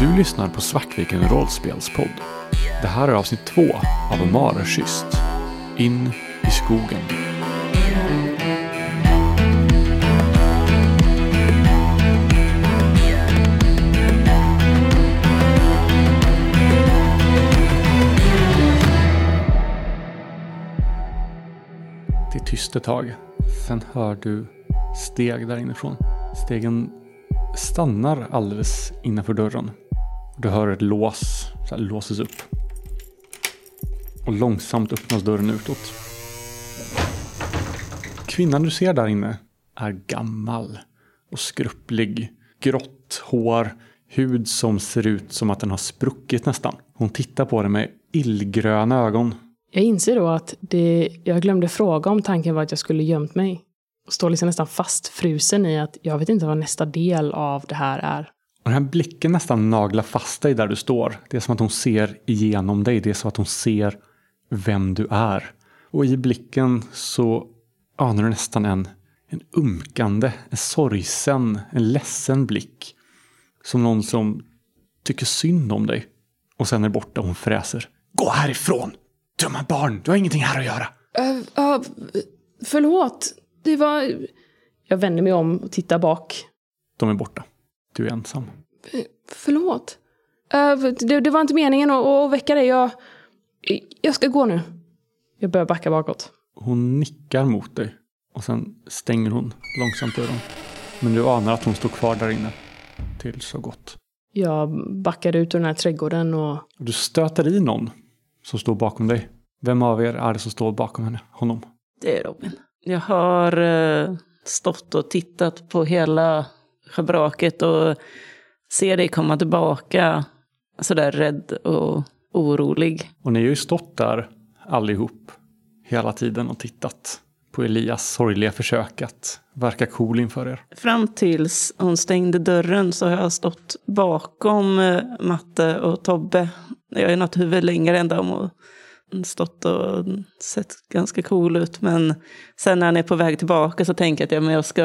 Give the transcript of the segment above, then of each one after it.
Du lyssnar på Svartviken rollspelspodd. Det här är avsnitt två av Marekyst. In i skogen. Det är tyst ett tag. Sen hör du steg där inifrån. Stegen stannar alldeles innanför dörren. Du hör ett lås så här, låses upp. Och långsamt öppnas dörren utåt. Kvinnan du ser där inne är gammal och skrupplig. Grått hår, hud som ser ut som att den har spruckit nästan. Hon tittar på dig med illgröna ögon. Jag inser då att det, jag glömde fråga om tanken var att jag skulle gömt mig. Står liksom nästan fastfrusen i att jag vet inte vad nästa del av det här är. Och den här blicken nästan naglar fast dig där du står. Det är som att hon ser igenom dig. Det är som att hon ser vem du är. Och i blicken så anar du nästan en, en umkande, en sorgsen, en ledsen blick. Som någon som tycker synd om dig. Och sen är borta och hon fräser. Gå härifrån! Dumma barn, du har ingenting här att göra. Uh, uh, förlåt, det var... Jag vänder mig om och tittar bak. De är borta. Du är ensam. Förlåt. Uh, det, det, var inte meningen att, att väcka dig. Jag, jag ska gå nu. Jag börjar backa bakåt. Hon nickar mot dig. Och sen stänger hon långsamt dörren. Men du anar att hon står kvar där inne. Till så gott. Jag backar ut ur den här trädgården och... Du stöter i någon som står bakom dig. Vem av er är det som står bakom henne? Honom? Det är Robin. Jag har eh, stått och tittat på hela schabraket och ser dig komma tillbaka sådär rädd och orolig. Och ni har ju stått där allihop hela tiden och tittat på Elias sorgliga försök att verka cool inför er. Fram tills hon stängde dörren så har jag stått bakom eh, Matte och Tobbe. Jag är något huvud längre än dem och stått och sett ganska cool ut. Men sen när han är på väg tillbaka så tänker jag att ja, men jag, ska,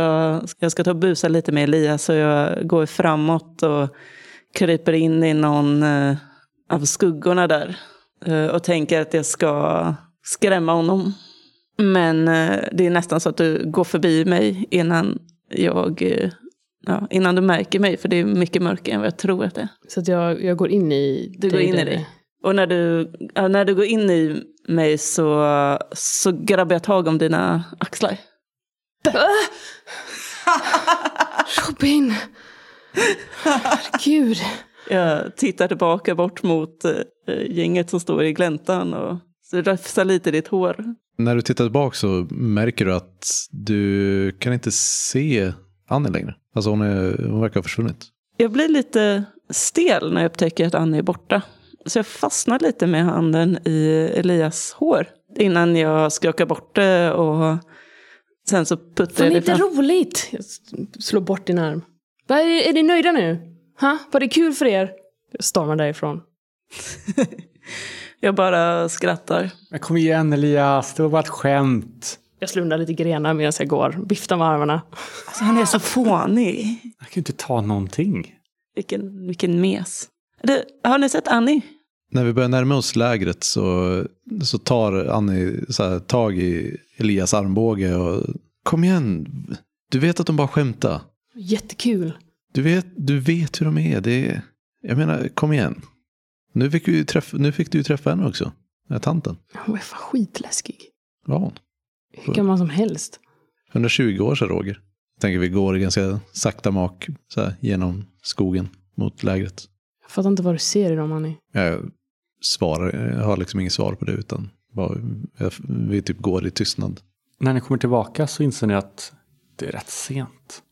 jag ska ta och busa lite med Elias. Så jag går framåt och kryper in i någon eh, av skuggorna där. Eh, och tänker att jag ska skrämma honom. Men eh, det är nästan så att du går förbi mig innan jag ja, innan du märker mig, för det är mycket mörkare än vad jag tror att det är. Så jag, jag går in i Du går in i dig. Och när du, när du går in i mig så, så grabbar jag tag om dina axlar. Robin! Herregud. Jag tittar tillbaka bort mot äh, gänget som står i gläntan och rafsar lite i ditt hår. När du tittar tillbaka så märker du att du kan inte se Annie längre. Alltså hon, är, hon verkar ha försvunnit. Jag blir lite stel när jag upptäcker att Annie är borta. Så jag fastnar lite med handen i Elias hår. Innan jag skakar bort det och sen så puttar Fan, jag det är inte roligt! Jag slår bort din arm. Va, är, är ni nöjda nu? Ha? Var det kul för er? Jag stormar därifrån. jag bara skrattar. Men kom igen Elias, det var bara ett skämt. Jag slundar lite grenar medan jag går, viftar med armarna. Alltså, han är så fånig. Jag kan ju inte ta någonting. Vilken, vilken mes. Du, har ni sett Annie? När vi börjar närma oss lägret så, så tar Annie så här, tag i Elias armbåge och kom igen, du vet att de bara skämtar. Jättekul. Du vet, du vet hur de är. Det är jag menar, kom igen. Nu fick, vi träffa, nu fick du träffa henne också. Den här tanten. Hon är fan skitläskig. Var hon? Hur gammal som helst. 120 år sedan Roger. Jag tänker vi går ganska sakta mak så här, genom skogen mot lägret. Jag fattar inte vad du ser i dem, Annie. Jag svarar, jag har liksom inget svar på det utan bara, vi typ går i tystnad. När ni kommer tillbaka så inser ni att det är rätt sent.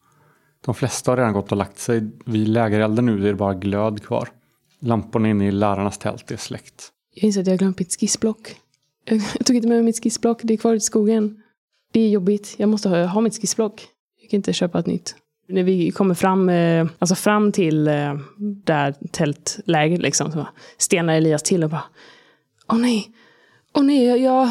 De flesta har redan gått och lagt sig. Vid lägerelden nu är det bara glöd kvar. Lamporna inne i lärarnas tält är släckt. Jag inser att jag har glömt mitt skissblock. Jag, jag tog inte med mig mitt skissblock. Det är kvar i skogen. Det är jobbigt. Jag måste ha, ha mitt skissblock. Jag kan inte köpa ett nytt. När vi kommer fram, eh, alltså fram till eh, där tältläget, liksom, så stenar Elias till och bara Åh nej, åh nej, jag, jag,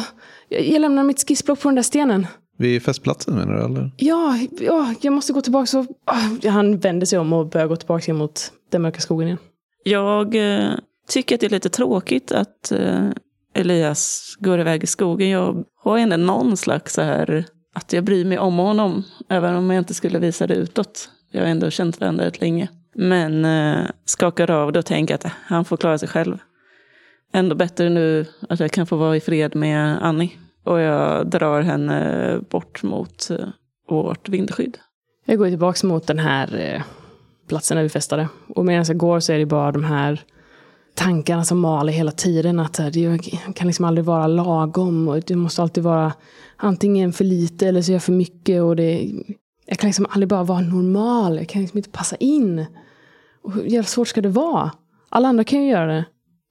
jag lämnar mitt skissblock på den där stenen. Vid festplatsen menar du eller? Ja, ja jag måste gå tillbaka. Så, oh, han vänder sig om och börjar gå tillbaka mot den mörka skogen igen. Jag eh, tycker att det är lite tråkigt att eh, Elias går iväg i skogen. Jag har ändå någon slags så här, att jag bryr mig om honom. Även om jag inte skulle visa det utåt. Jag har ändå känt varandra rätt länge. Men eh, skakar av det och tänker att han får klara sig själv. Ändå bättre nu att jag kan få vara i fred med Annie. Och jag drar henne bort mot eh, vårt vindskydd. Jag går tillbaka mot den här eh, platsen där vi festade. Och medan jag går så är det bara de här tankarna som maler hela tiden. Att det kan liksom aldrig vara lagom. Och det måste alltid vara antingen för lite eller så är jag för mycket. Och det, jag kan liksom aldrig bara vara normal. Jag kan liksom inte passa in. Och hur jävla svårt ska det vara? Alla andra kan ju göra det.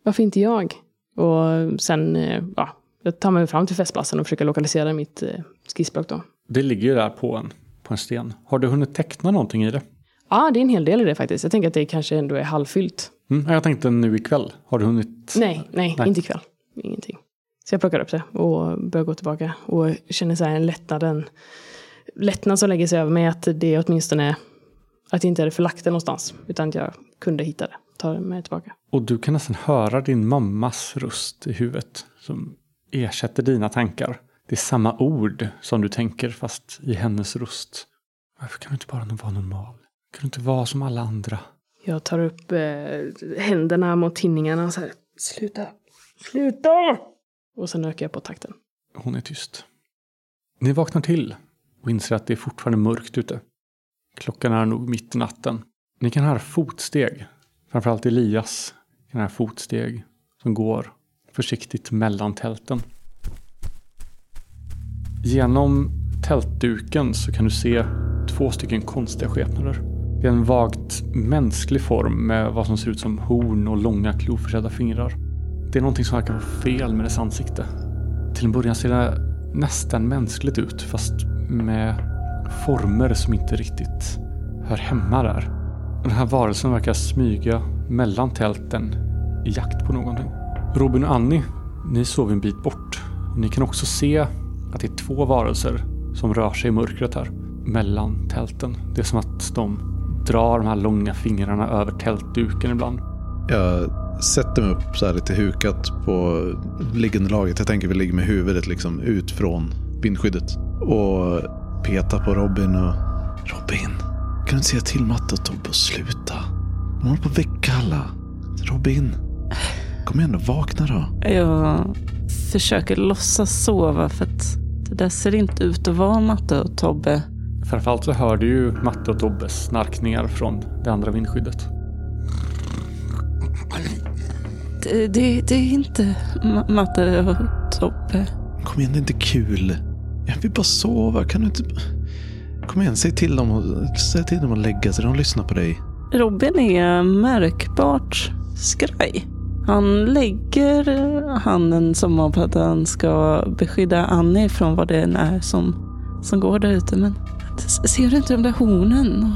Varför inte jag? Och sen, eh, ja, jag tar mig fram till festplatsen och försöker lokalisera mitt eh, skissblock då. Det ligger ju där på en, på en sten. Har du hunnit teckna någonting i det? Ja, det är en hel del i det faktiskt. Jag tänker att det kanske ändå är halvfyllt. Mm, jag tänkte nu ikväll. Har du hunnit? Nej, nej, Nej. inte ikväll. Ingenting. Så jag plockar upp det och börjar gå tillbaka. Och känner så här en lättnad, en lättnad som lägger sig över mig. Att det är åtminstone, att jag inte hade förlagt det någonstans. Utan att jag kunde hitta det. Ta det med tillbaka. Och du kan nästan höra din mammas röst i huvudet som ersätter dina tankar. Det är samma ord som du tänker fast i hennes röst. Varför kan du inte bara vara normal? Kan du inte vara som alla andra? Jag tar upp eh, händerna mot tinningarna och så här. Sluta! Sluta! Och sen ökar jag på takten. Hon är tyst. Ni vaknar till och inser att det är fortfarande mörkt ute. Klockan är nog mitt i natten. Ni kan höra fotsteg. Framförallt Elias kan höra fotsteg som går försiktigt mellan tälten. Genom tältduken så kan du se två stycken konstiga skepnader. Det är en vagt mänsklig form med vad som ser ut som horn och långa kloförsedda fingrar. Det är någonting som verkar vara fel med dess ansikte. Till en början ser det nästan mänskligt ut fast med former som inte riktigt hör hemma där. Den här varelsen verkar smyga mellan tälten i jakt på någonting. Robin och Annie, ni sover en bit bort. Ni kan också se att det är två varelser som rör sig i mörkret här mellan tälten. Det är som att de drar de här långa fingrarna över tältduken ibland. Jag sätter mig upp så här lite hukat på liggande laget. Jag tänker vi ligger med huvudet liksom ut från vindskyddet. Och petar på Robin och... Robin, kan du inte säga till Matte och Tobbe att sluta? De håller på att väcka alla. Robin, kom igen och vakna då. Jag försöker låtsas sova för att det där ser inte ut att vara Matte och Tobbe. Framförallt så hör du ju Matte och Tobbes snarkningar från det andra vindskyddet. Det, det, det är inte Ma- Matte och Tobbe. Kom igen, det är inte kul. Jag vill bara sova. Kan du inte... Kom igen, säg till dem, och, säg till dem att lägga sig. De lyssnar på dig. Robin är märkbart skraj. Han lägger handen som om att han ska beskydda Annie från vad det än är som, som går där ute. Men ser du inte de där hornen?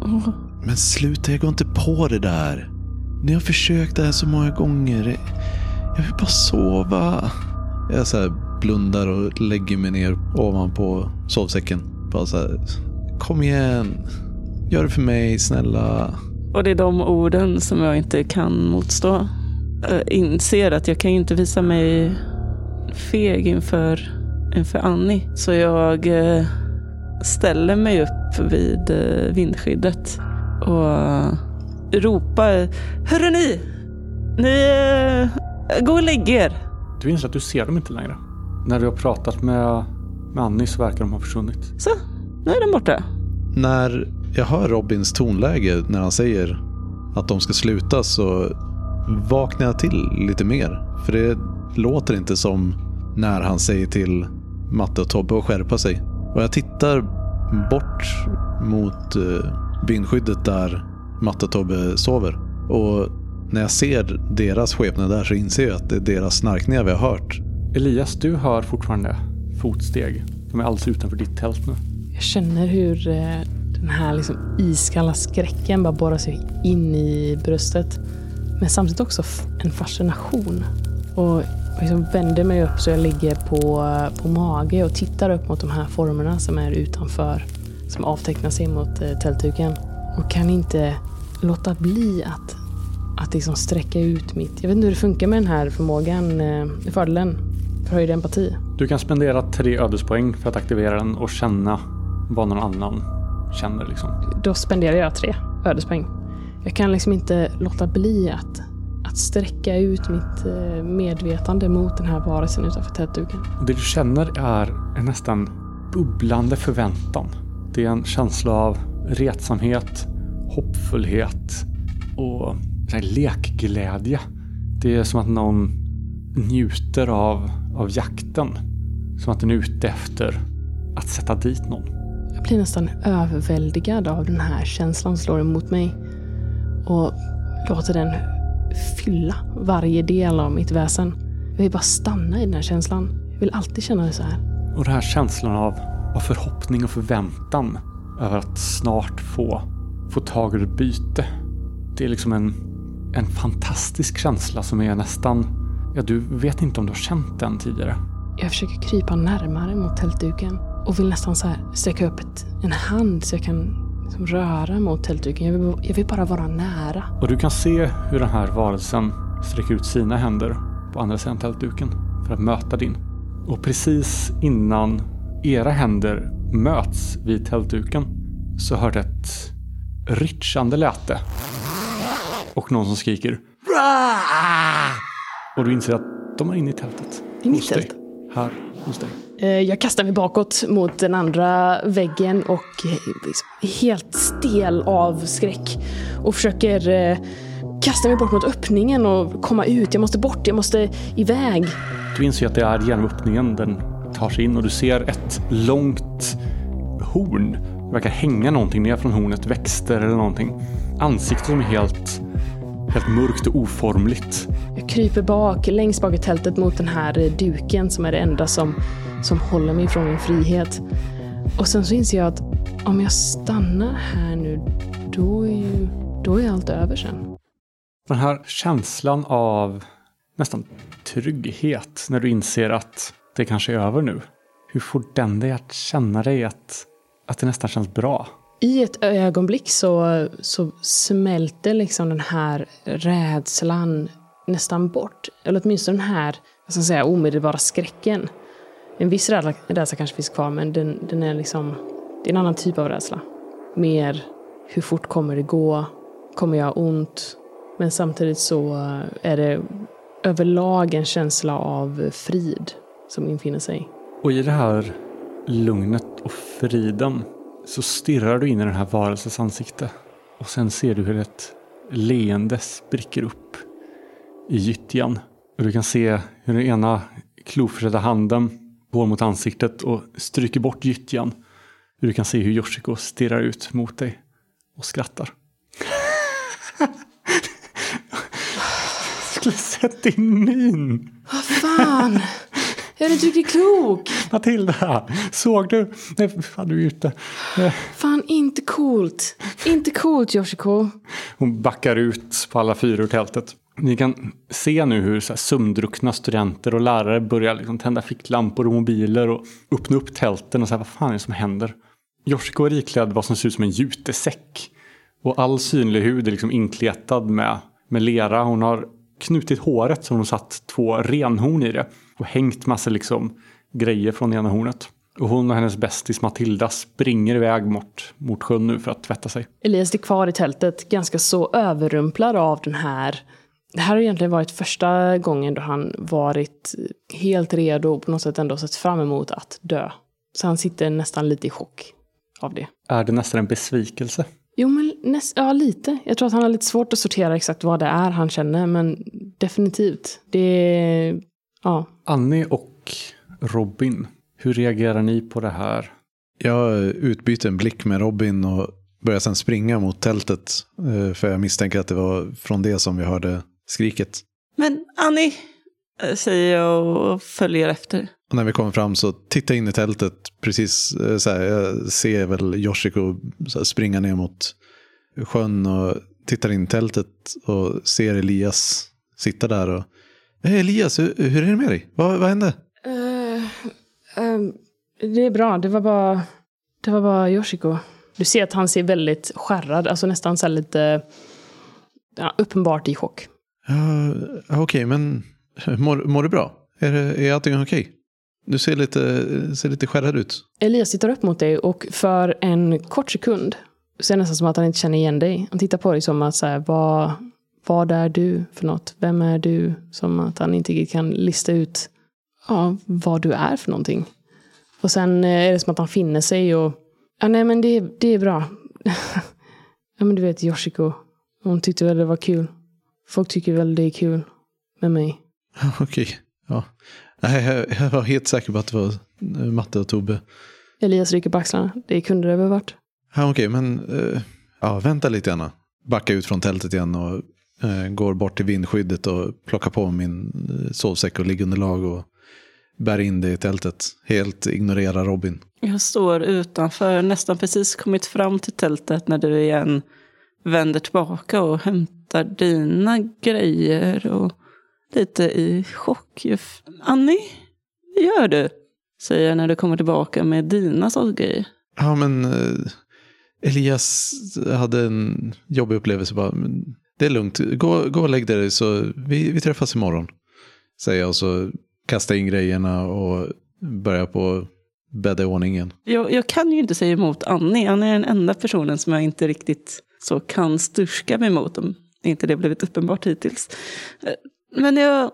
Och, Men sluta, jag går inte på det där. Ni har försökt det här så många gånger. Jag vill bara sova. Jag så här blundar och lägger mig ner ovanpå sovsäcken. Bara så här, kom igen. Gör det för mig, snälla. och det är de orden som jag inte kan motstå. Jag inser att jag kan ju inte visa mig feg inför, inför Annie. Så jag eh, ställer mig upp vid eh, vindskyddet och ropar. Hörru ni! Ni, eh, gå och lägg er. Du inser att du ser dem inte längre. När du har pratat med, med Annie så verkar de ha försvunnit. Så, nu är den borta. När jag hör Robins tonläge när han säger att de ska sluta så vaknar jag till lite mer. För det låter inte som när han säger till Matte och Tobbe att skärpa sig. Och jag tittar bort mot eh, vindskyddet där Matte och Tobbe sover. Och när jag ser deras skepnad där så inser jag att det är deras snarkningar vi har hört. Elias, du hör fortfarande fotsteg. De är alldeles utanför ditt tält nu. Jag känner hur eh, den här liksom iskalla skräcken bara borrar sig in i bröstet. Men samtidigt också en fascination. Och liksom vänder mig upp så jag ligger på, på mage och tittar upp mot de här formerna som är utanför. Som avtecknar sig mot eh, tältduken. Och kan inte låta bli att, att liksom sträcka ut mitt... Jag vet inte hur det funkar med den här förmågan, eh, fördelen för höjd empati. Du kan spendera tre ödespoäng för att aktivera den och känna vad någon annan känner. Liksom. Då spenderar jag tre ödespoäng. Jag kan liksom inte låta bli att, att sträcka ut mitt eh, medvetande mot den här varelsen utanför tältduken. Och det du känner är en nästan bubblande förväntan. Det är en känsla av retsamhet, hoppfullhet och lekglädje. Det är som att någon njuter av, av jakten. Som att den är ute efter att sätta dit någon. Jag blir nästan överväldigad av den här känslan slår emot mig. Och låter den fylla varje del av mitt väsen. Jag vill bara stanna i den här känslan. Jag vill alltid känna det så här. Och den här känslan av, av förhoppning och förväntan över att snart få, få tag i ett byte. Det är liksom en, en fantastisk känsla som är nästan, ja du vet inte om du har känt den tidigare. Jag försöker krypa närmare mot tältduken och vill nästan så här sträcka upp ett, en hand så jag kan liksom röra mot tältduken. Jag vill, jag vill bara vara nära. Och du kan se hur den här varelsen sträcker ut sina händer på andra sidan tältduken för att möta din. Och precis innan era händer möts vid tältduken så hör det ett rytchande läte. Och någon som skriker! Och du inser att de är inne i tältet. I mitt tält? Här hos dig. Eh, Jag kastar mig bakåt mot den andra väggen och eh, liksom är helt stel av skräck. Och försöker eh, kasta mig bort mot öppningen och komma ut. Jag måste bort, jag måste iväg. Du inser att det är genom öppningen den tar sig in och du ser ett långt horn. Det verkar hänga någonting ner från hornet, växter eller någonting. Ansiktet som är helt, helt mörkt och oformligt. Jag kryper bak, längst bak i tältet mot den här duken som är det enda som, som håller mig från min frihet. Och sen så inser jag att om jag stannar här nu, då är, ju, då är allt över sen. Den här känslan av nästan trygghet när du inser att det kanske är över nu. Hur får den dig att känna dig att, att det nästan känns bra? I ett ögonblick så, så smälter liksom den här rädslan nästan bort. Eller åtminstone den här jag ska säga, omedelbara skräcken. En viss rädsla, rädsla kanske finns kvar, men den, den är liksom... Det är en annan typ av rädsla. Mer hur fort kommer det gå? Kommer jag ha ont? Men samtidigt så är det överlag en känsla av frid som infinner sig. Och i det här lugnet och friden så stirrar du in i den här varelsens ansikte. Och sen ser du hur ett leende spricker upp i gyttjan. Och du kan se hur den ena kloförsedda handen går mot ansiktet och stryker bort gyttjan. Du kan se hur Yoshiko stirrar ut mot dig och skrattar. Jag skulle sett din min. Vad fan! Är du inte riktigt klok? Matilda, såg du? Nej, fan du är ute. Fan, inte coolt. Inte coolt, Yoshiko. Hon backar ut på alla fyra ur tältet. Ni kan se nu hur så här sömndruckna studenter och lärare börjar liksom tända ficklampor och mobiler och öppna upp tälten och säga vad fan är det som händer? Yoshiko är iklädd vad som ser ut som en jutesäck. Och all synlig hud är liksom inkletad med, med lera. Hon har knutit håret så hon satt två renhorn i det. Och hängt massa liksom grejer från ena hornet. Och hon och hennes bästis Matilda springer iväg mot, mot sjön nu för att tvätta sig. Elias är kvar i tältet, ganska så överrumplad av den här... Det här har egentligen varit första gången då han varit helt redo och på något sätt ändå sett fram emot att dö. Så han sitter nästan lite i chock av det. Är det nästan en besvikelse? Jo, men näst, ja, lite. Jag tror att han har lite svårt att sortera exakt vad det är han känner, men definitivt. Det är... Ja. Annie och Robin, hur reagerar ni på det här? Jag utbyter en blick med Robin och börjar sedan springa mot tältet. eh, För jag misstänker att det var från det som vi hörde skriket. Men Annie, eh, säger jag och följer efter. Och när vi kommer fram så tittar jag in i tältet. Precis eh, så här, jag ser väl Yoshiko så här, springa ner mot sjön och tittar in i tältet och ser Elias sitta där. Och, Hej Elias, hur, hur är det med dig? Vad, vad hände? Eh, ehm, det är bra. Det var bara... Det var bara Yoshiko. Du ser att han ser väldigt skärrad, alltså nästan så lite ja, uppenbart i chock. Ja, Okej, men mår, mår du bra? Är, är allting okej? Du ser lite, ser lite skärrad ut. Elias tittar upp mot dig och för en kort sekund så är det nästan som att han inte känner igen dig. Han tittar på dig som att så här, vad, vad är du för något? Vem är du? Som att han inte riktigt kan lista ut ja, vad du är för någonting. Och sen eh, är det som att han finner sig och ja, nej men det, det är bra. ja men du vet Yoshiko, hon tyckte väl det var kul. Folk tycker väl det är kul med mig. Okej, ja. Nej, jag, var helt säker på att det var eh, Matte och Tobbe. Elias rycker på axlarna. Det kunde det väl varit. Ja, Okej, men eh, ja, vänta lite gärna. Backa ut från tältet igen och går bort till vindskyddet och plockar på min eh, sovsäck och liggunderlag och bär in det i tältet. Helt ignorera Robin. Jag står utanför, nästan precis kommit fram till tältet när du igen vänder tillbaka och hämtar dina grejer och lite i chock. Annie, vad gör du? Säger jag när du kommer tillbaka med dina grejer. Ja, men eh, Elias hade en jobbig upplevelse. Bara, det är lugnt, gå, gå och lägg dig så vi, vi träffas imorgon. Säger jag och så kastar in grejerna och börjar på bädda i ordning igen. Jag, jag kan ju inte säga emot Annie. Annie är den enda personen som jag inte riktigt så kan sturska mig mot. Om inte det blivit uppenbart hittills. Men jag,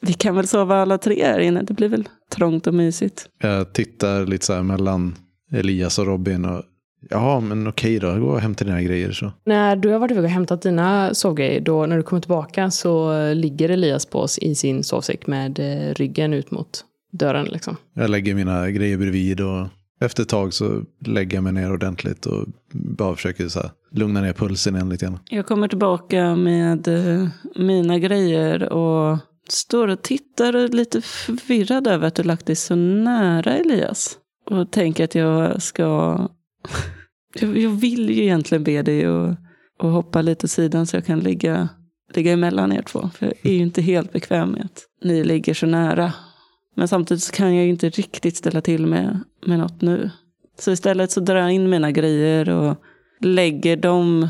vi kan väl sova alla tre här inne. Det blir väl trångt och mysigt. Jag tittar lite så här mellan Elias och Robin. Och, ja, men okej då, gå och hämta dina grejer så. När du har varit iväg och hämtat dina sovgrejer, då när du kommer tillbaka så ligger Elias på oss i sin sovsäck med eh, ryggen ut mot dörren. Liksom. Jag lägger mina grejer bredvid och efter ett tag så lägger jag mig ner ordentligt och bara försöker så här, lugna ner pulsen igen lite grann. Jag kommer tillbaka med eh, mina grejer och står och tittar lite förvirrad över att du lagt dig så nära Elias. Och tänker att jag ska jag, jag vill ju egentligen be dig att att hoppa lite åt sidan så jag kan ligga, ligga emellan er två. För jag är ju inte helt bekväm med att ni ligger så nära. Men samtidigt så kan jag ju inte riktigt ställa till med, med något nu. Så istället så drar jag in mina grejer och lägger dem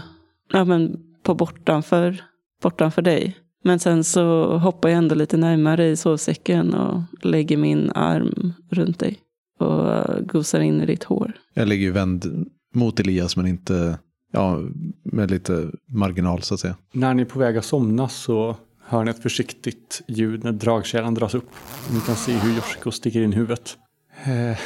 ja, men på bortanför, bortanför dig. Men sen så hoppar jag ändå lite närmare i sovsäcken och lägger min arm runt dig. Och gosar in i ditt hår. Jag ligger ju vänd mot Elias men inte, ja, med lite marginal så att säga. När ni är på väg att somna så hör ni ett försiktigt ljud när dragkärran dras upp. Ni kan se hur Yoshiko sticker in huvudet. Eh, eh,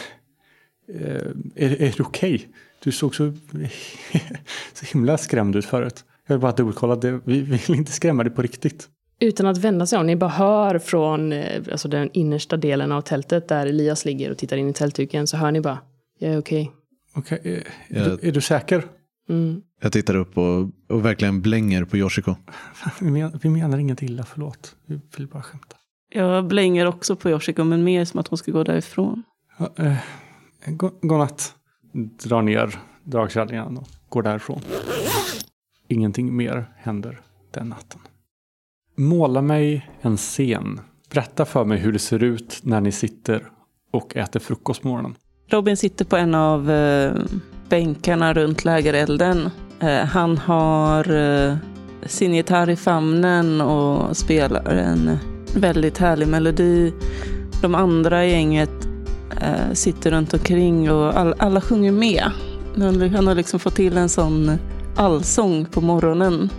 är, är det okej? Du såg så, så himla skrämd ut förut. Jag vill bara dubbelkolla, det, vi vi vill inte skrämma dig på riktigt. Utan att vända sig om, ni bara hör från eh, alltså den innersta delen av tältet där Elias ligger och tittar in i tältduken så hör ni bara, jag är okej. Okej, eh, är, Jag- du, är du säker? Mm. Jag tittar upp och, och verkligen blänger på Yoshiko. Vi, men, vi menar inget illa, förlåt. Vi vill bara skämta. Jag blänger också på Yoshiko men mer som att hon ska gå därifrån. Ja, eh, go- godnatt. Drar ner dragkärran igen och går därifrån. Ingenting mer händer den natten. Måla mig en scen. Berätta för mig hur det ser ut när ni sitter och äter frukost på morgonen. Robin sitter på en av eh, bänkarna runt lägerelden. Eh, han har eh, sin gitarr i famnen och spelar en väldigt härlig melodi. De andra i gänget eh, sitter runt omkring och all, alla sjunger med. Han, har liksom fått till en sån allsång på morgonen.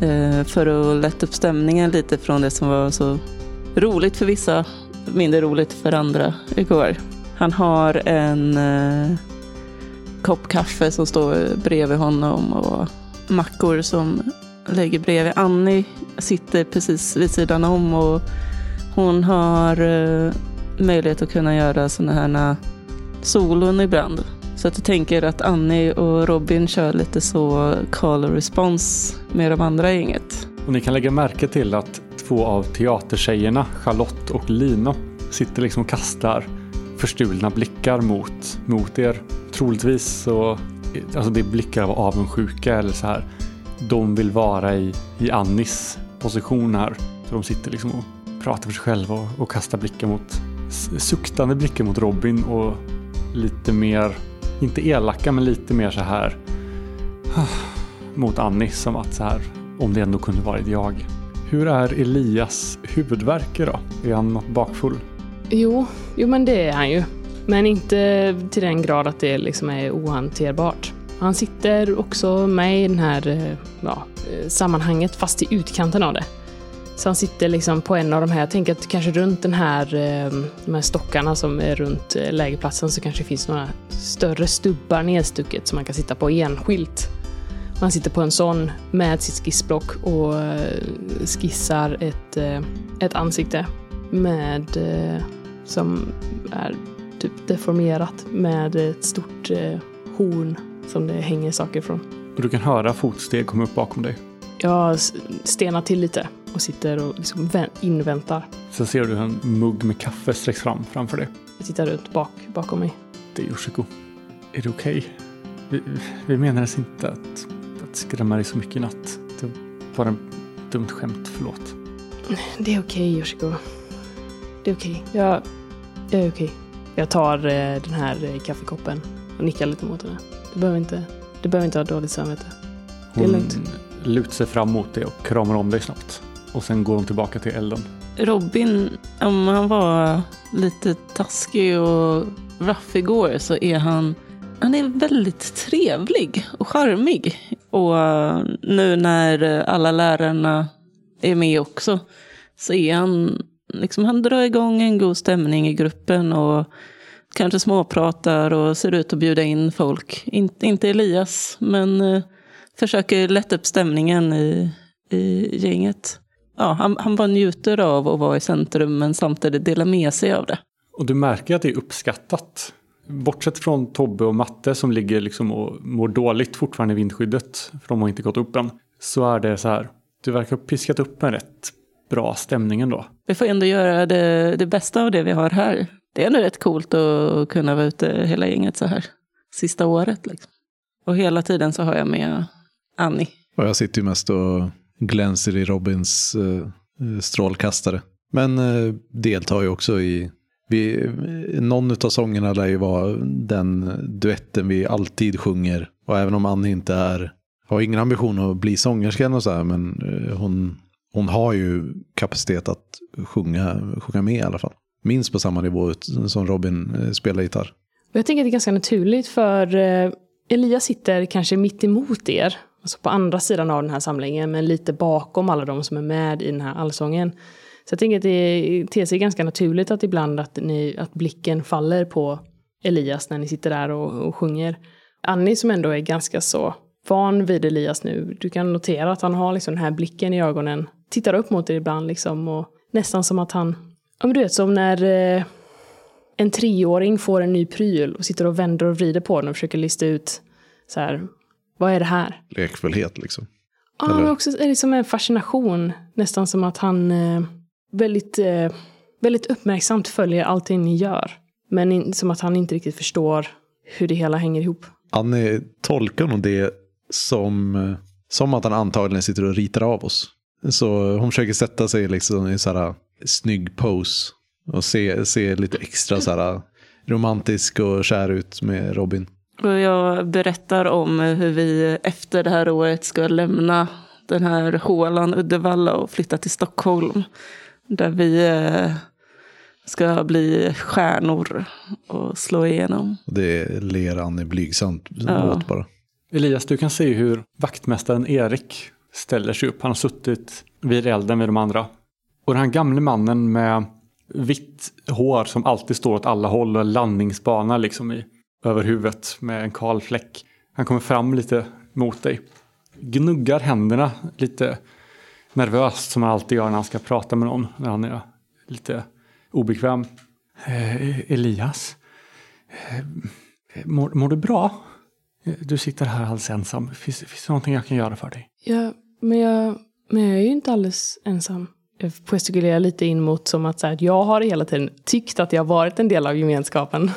Eh, för att lätta upp stämningen lite från det som var så roligt för vissa, mindre roligt för andra igår. Han har en eh, kopp kaffe som står bredvid honom och mackor som lägger bredvid. Annie sitter precis vid sidan om och hon har eh, möjlighet att kunna göra sådana här solon ibland. Så att jag tänker att Annie och Robin kör lite så call och response med de andra i gänget. Och ni kan lägga märke till att två av teatertjejerna, Charlotte och Lina, sitter liksom och kastar förstulna blickar mot, mot er. Troligtvis så, alltså det är blickar av avundsjuka eller så här. De vill vara i, i Annis position här. Så de sitter liksom och pratar för sig själva och, och kastar blickar mot, suktande blickar mot Robin och lite mer inte elaka men lite mer så här mot Annie som att så här om det ändå kunde varit jag. Hur är Elias huvudvärk idag? Är han något bakfull? Jo, jo men det är han ju. Men inte till den grad att det liksom är ohanterbart. Han sitter också med i den här eh, ja, eh, sammanhanget fast i utkanten av det. Så han sitter liksom på en av de här, jag tänker att kanske runt den här, eh, de här stockarna som är runt lägerplatsen så kanske det finns några större stubbar nedstucket som man kan sitta på enskilt. Man sitter på en sån med sitt skissblock och skissar ett, ett ansikte med, som är typ deformerat med ett stort horn som det hänger saker från. Och du kan höra fotsteg komma upp bakom dig. Jag stenar till lite och sitter och liksom inväntar. Sen ser du en mugg med kaffe sträcks fram framför dig. Jag tittar ut bak, bakom mig. Det är Yoshiko. Är det okej? Okay? Vi, vi menades inte att, att skrämma dig så mycket i natt. Det var ett dumt skämt, förlåt. Det är okej okay, Yoshiko. Det är okej. Okay. Jag, jag är okej. Jag tar eh, den här eh, kaffekoppen och nickar lite mot henne. Du behöver inte, du behöver inte ha dåligt samvete. Det är lugnt. Hon lutar sig fram mot dig och kramar om dig snabbt. Och sen går hon tillbaka till elden. Robin, om han var lite taskig och rough igår så är han han är väldigt trevlig och charmig. Och eh, nu när alla lärarna är med också så är han, liksom han drar igång en god stämning i gruppen och kanske småpratar och ser ut att bjuda in folk. In, inte Elias, men eh, försöker lätta upp stämningen i, i gänget. Ja, han, han bara njuter av att vara i centrum men samtidigt dela med sig av det. Och du märker att det är uppskattat. Bortsett från Tobbe och Matte som ligger liksom och mår dåligt fortfarande i vindskyddet, för de har inte gått upp än, så är det så här, du verkar ha piskat upp en rätt bra stämning ändå. Vi får ändå göra det, det bästa av det vi har här det är ändå rätt coolt att kunna vara ute hela gänget så här. Sista året liksom. Och hela tiden så har jag med Annie. Och jag sitter ju mest och glänser i Robins eh, strålkastare. Men eh, deltar ju också i vi, någon av sångerna lär ju vara den duetten vi alltid sjunger. Och även om Annie inte är, har ingen ambition att bli sångerska och så här, men eh, hon, hon har ju kapacitet att sjunga, sjunga med i alla fall minst på samma nivå som Robin eh, spelar gitarr. Jag tänker att det är ganska naturligt för eh, Elias sitter kanske mitt emot er, alltså på andra sidan av den här samlingen, men lite bakom alla de som är med i den här allsången. Så jag tänker att det ter sig ganska naturligt att ibland att, ni, att blicken faller på Elias när ni sitter där och, och sjunger. Annie som ändå är ganska så van vid Elias nu, du kan notera att han har liksom den här blicken i ögonen, tittar upp mot er ibland liksom och nästan som att han Ja, men du vet som när eh, en treåring får en ny pryl och sitter och vänder och vrider på den och försöker lista ut så här, vad är det här? Lekfullhet liksom. Ja, men också är det som en fascination. Nästan som att han eh, väldigt, eh, väldigt uppmärksamt följer allting ni gör. Men in, som att han inte riktigt förstår hur det hela hänger ihop. Annie tolkar nog det som, eh, som att han antagligen sitter och ritar av oss. Så hon försöker sätta sig liksom i så här snygg pose. Och se, se lite extra så här romantisk och kär ut med Robin. Och jag berättar om hur vi efter det här året ska lämna den här hålan Uddevalla och flytta till Stockholm. Där vi eh, ska bli stjärnor och slå igenom. Det ler Annie blygsamt ja. åt bara. Elias, du kan se hur vaktmästaren Erik ställer sig upp. Han har suttit vid elden med de andra. Och den här gamle mannen med vitt hår som alltid står åt alla håll och landningsbana liksom i, över huvudet med en kal fläck. Han kommer fram lite mot dig. Gnuggar händerna lite nervöst som han alltid gör när han ska prata med någon. När han är lite obekväm. Eh, Elias, eh, mår, mår, du bra? Du sitter här alldeles ensam. Finns, finns det någonting jag kan göra för dig? Jag men jag, men jag är ju inte alldeles ensam gestikulerar lite in mot som att, så här, jag har hela tiden tyckt att jag varit en del av gemenskapen.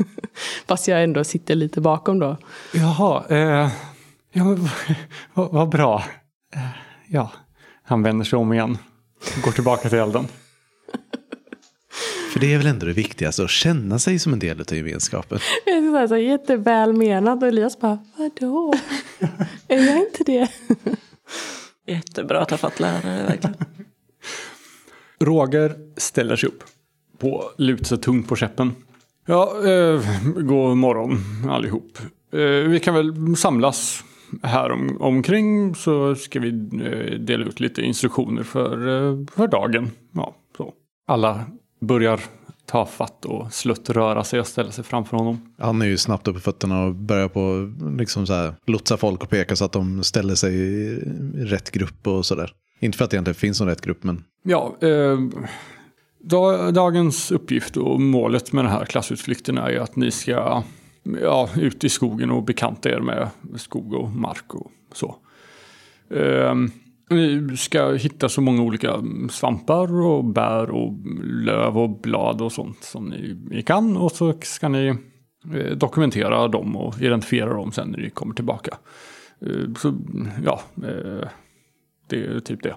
Fast jag ändå sitter lite bakom då. Jaha, eh, ja, vad, vad bra. Eh, ja, han vänder sig om igen. Går tillbaka till elden. För det är väl ändå det viktigaste, att känna sig som en del av gemenskapen. så här, så här, jättevälmenad och Elias bara, vadå? är jag inte det? Jättebra att ha fått lärare verkligen. Roger ställer sig upp. På, lutar sig tungt på käppen. Ja, eh, god morgon allihop. Eh, vi kan väl samlas här om, omkring så ska vi eh, dela ut lite instruktioner för, eh, för dagen. Ja, så. Alla börjar ta fatt och slutt röra sig och ställa sig framför honom. Han är ju snabbt upp på fötterna och börjar på liksom så här, lotsa folk och peka så att de ställer sig i rätt grupp och sådär. Inte för att det egentligen finns någon rätt grupp, men Ja, eh, da, dagens uppgift och målet med den här klassutflykten är ju att ni ska ja, ut i skogen och bekanta er med skog och mark och så. Eh, ni ska hitta så många olika svampar och bär och löv och blad och sånt som ni, ni kan och så ska ni eh, dokumentera dem och identifiera dem sen när ni kommer tillbaka. Eh, så ja, eh, det är typ det.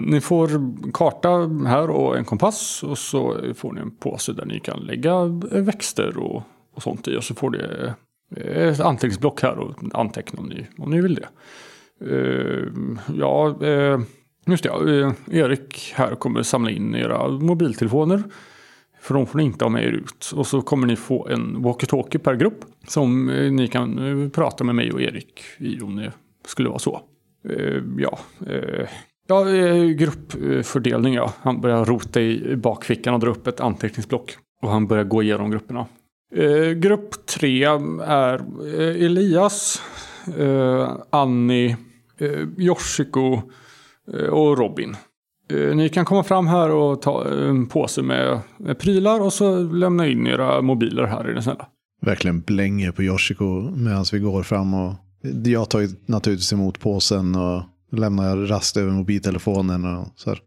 Ni får karta här och en kompass och så får ni en påse där ni kan lägga växter och, och sånt i. Och så får ni ett anteckningsblock här och anteckna om ni, om ni vill det. Eh, ja, eh, just det. Eh, Erik här kommer samla in era mobiltelefoner. För de får ni inte ha med er ut. Och så kommer ni få en walkie-talkie per grupp. Som ni kan prata med mig och Erik i om det skulle vara så. Ja, ja gruppfördelning ja. Han börjar rota i bakfickan och dra upp ett anteckningsblock. Och han börjar gå igenom grupperna. Grupp tre är Elias, Annie, eh, Yoshiko eh, och Robin. Eh, Ni kan komma fram här och ta en påse med, med prylar och så lämna in era mobiler här är det snälla. verkligen blänger på Yoshiko medan vi går fram. Och jag tar naturligtvis emot påsen och lämnar rast över mobiltelefonen. Och så här.